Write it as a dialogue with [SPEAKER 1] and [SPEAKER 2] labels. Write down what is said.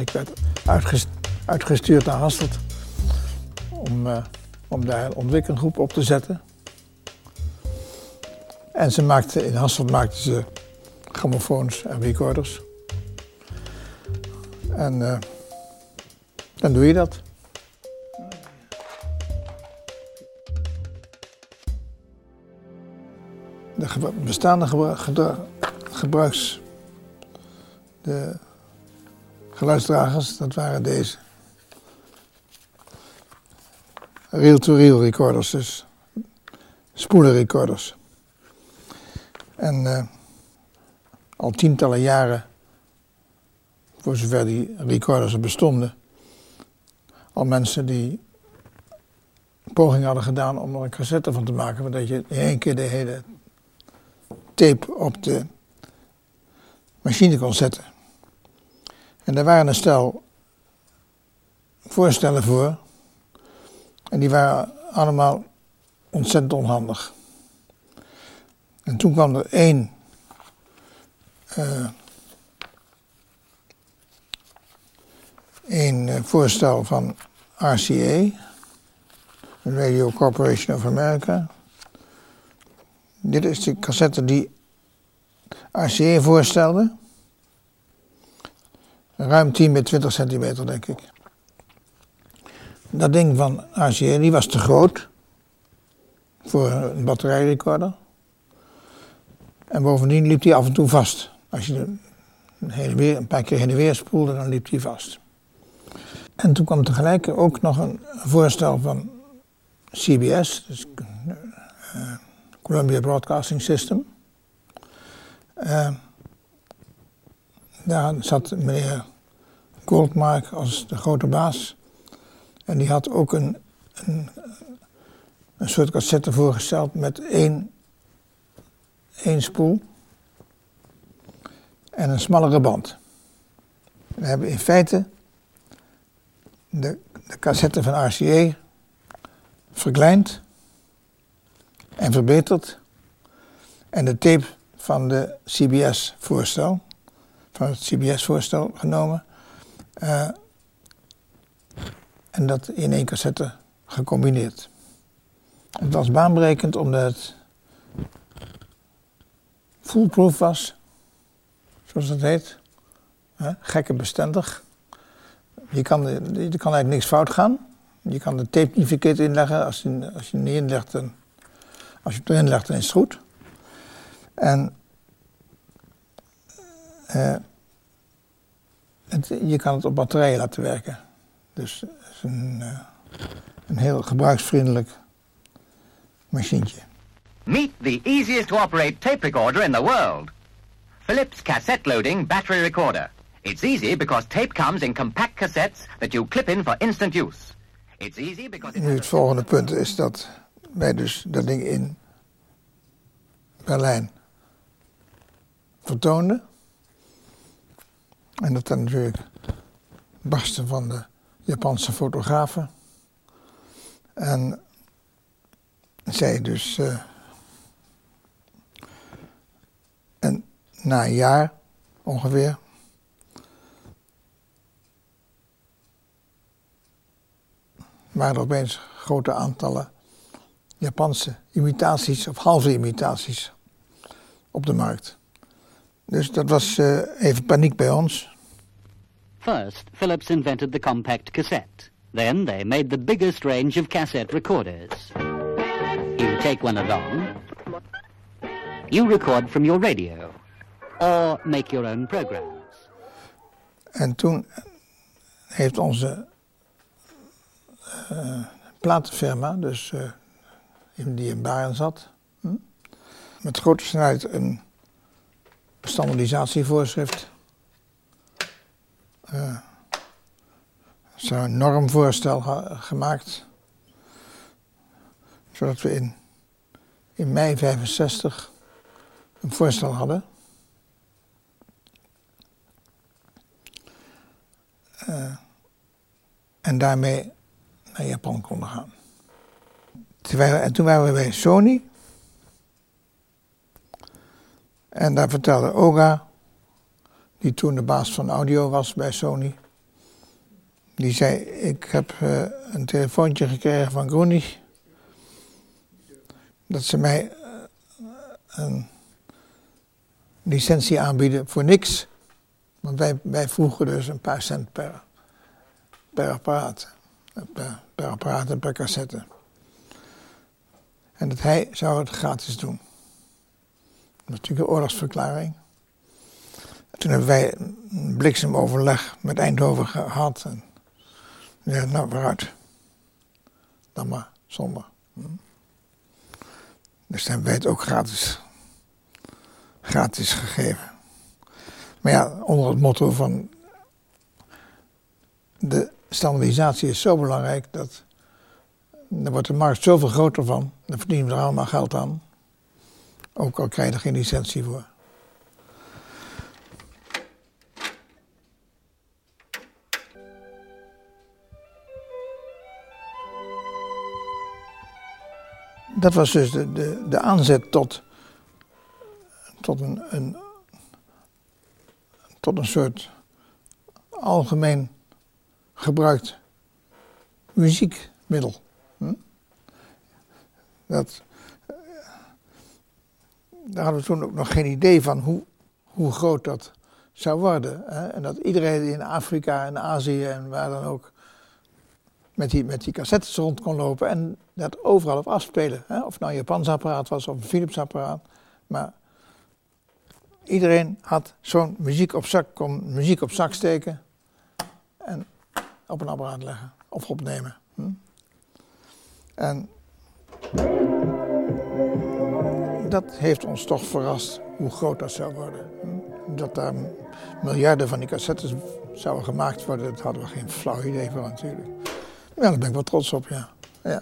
[SPEAKER 1] Ik werd uitgestuurd naar Hasselt om, uh, om daar een ontwikkelgroep op te zetten. En ze maakte, in Hasselt maakten ze grammofoons en recorders. En uh, dan doe je dat. De bestaande gebruiks... De geluidsdragers, dat waren deze. Reel-to-reel recorders, dus spoelenrecorders. En uh, al tientallen jaren, voor zover die recorders er bestonden, al mensen die poging hadden gedaan om er een cassette van te maken, zodat je in één keer de hele tape op de machine kon zetten. En daar waren een stel voorstellen voor. En die waren allemaal ontzettend onhandig. En toen kwam er één uh, één eh, voorstel van RCA, Radio Corporation of America. Dit is de cassette die RCA voorstelde. Ruim 10 bij 20 centimeter, denk ik. Dat ding van die was te groot voor een batterijrecorder. En bovendien liep hij af en toe vast. Als je een, hele weer, een paar keer heen en weer spoelde, dan liep hij vast. En toen kwam tegelijk ook nog een voorstel van CBS, dus uh, Columbia Broadcasting System. Uh, daar zat meneer Goldmark als de grote baas. En die had ook een, een, een soort cassette voorgesteld met één, één spoel en een smallere band. We hebben in feite de, de cassette van RCA verkleind en verbeterd. En de tape van de CBS-voorstel, van het CBS-voorstel genomen. Uh, en dat in één cassette gecombineerd. Het was baanbrekend omdat het foolproof was, zoals dat heet. Gekke bestendig. Je kan, er kan eigenlijk niks fout gaan. Je kan de tape niet verkeerd inleggen. Als je, als je niet inlegt, dan, als je het erin legt, dan is het goed. En uh, het, je kan het op batterijen laten werken. Dus het is een, uh, een heel gebruiksvriendelijk machientje.
[SPEAKER 2] Meet the easiest to operate tape recorder in the world. Philips cassette loading battery recorder. It's easy because tape comes in compact cassettes that you clip in for instant use. It's easy because
[SPEAKER 1] nu het volgende punt is dat wij dus dat ding in Berlijn vertoonden. En dat dan natuurlijk barsten van de Japanse fotografen. En zij dus. Uh, en na een jaar ongeveer waren er opeens grote aantallen Japanse imitaties of halve imitaties op de markt. Dus dat was uh, even paniek bij ons.
[SPEAKER 3] First, Philips invented the compact cassette. Then they made the biggest range of cassette recorders. You take one along. You record from your radio. Or make your own programs.
[SPEAKER 1] En toen heeft onze uh, platenfirma, dus uh, die in Baren zat, hm? met grote snelheid een standaardisatievoorschrift. Uh, een normvoorstel gemaakt. Zodat we in, in mei 65 een voorstel hadden. Uh, en daarmee naar Japan konden gaan. Terwijl, en toen waren we bij Sony. En daar vertelde Oga, die toen de baas van audio was bij Sony, Die zei, ik heb uh, een telefoontje gekregen van Groenig. Dat ze mij uh, een licentie aanbieden voor niks. Want wij, wij vroegen dus een paar cent per, per apparaat. Per, per apparaat en per cassette. En dat hij zou het gratis doen. Natuurlijk een oorlogsverklaring. Toen hebben wij een bliksemoverleg met Eindhoven gehad. En ja, nou, waaruit. Dan maar, zonder. Hm. Dus dan hebben wij het ook gratis, gratis gegeven. Maar ja, onder het motto van de standaardisatie is zo belangrijk dat daar wordt de markt zoveel groter van. Dan verdienen we er allemaal geld aan. Ook al krijg je er geen licentie voor. Dat was dus de, de, de aanzet tot, tot een, een, tot een soort algemeen gebruikt muziekmiddel. Hm? Dat, daar hadden we toen ook nog geen idee van hoe, hoe groot dat zou worden. Hè? En dat iedereen in Afrika en Azië en waar dan ook met die, met die cassettes rond kon lopen en dat overal op afspelen. Hè? Of het nou een Japans apparaat was of een Philips apparaat. Maar iedereen had zo'n muziek op zak, kon muziek op zak steken en op een apparaat leggen of opnemen. Hm? En dat heeft ons toch verrast hoe groot dat zou worden. Hm? Dat daar miljarden van die cassettes zouden gemaakt worden, dat hadden we geen flauw idee van natuurlijk. Ja, daar ben ik wel trots op, ja. ja.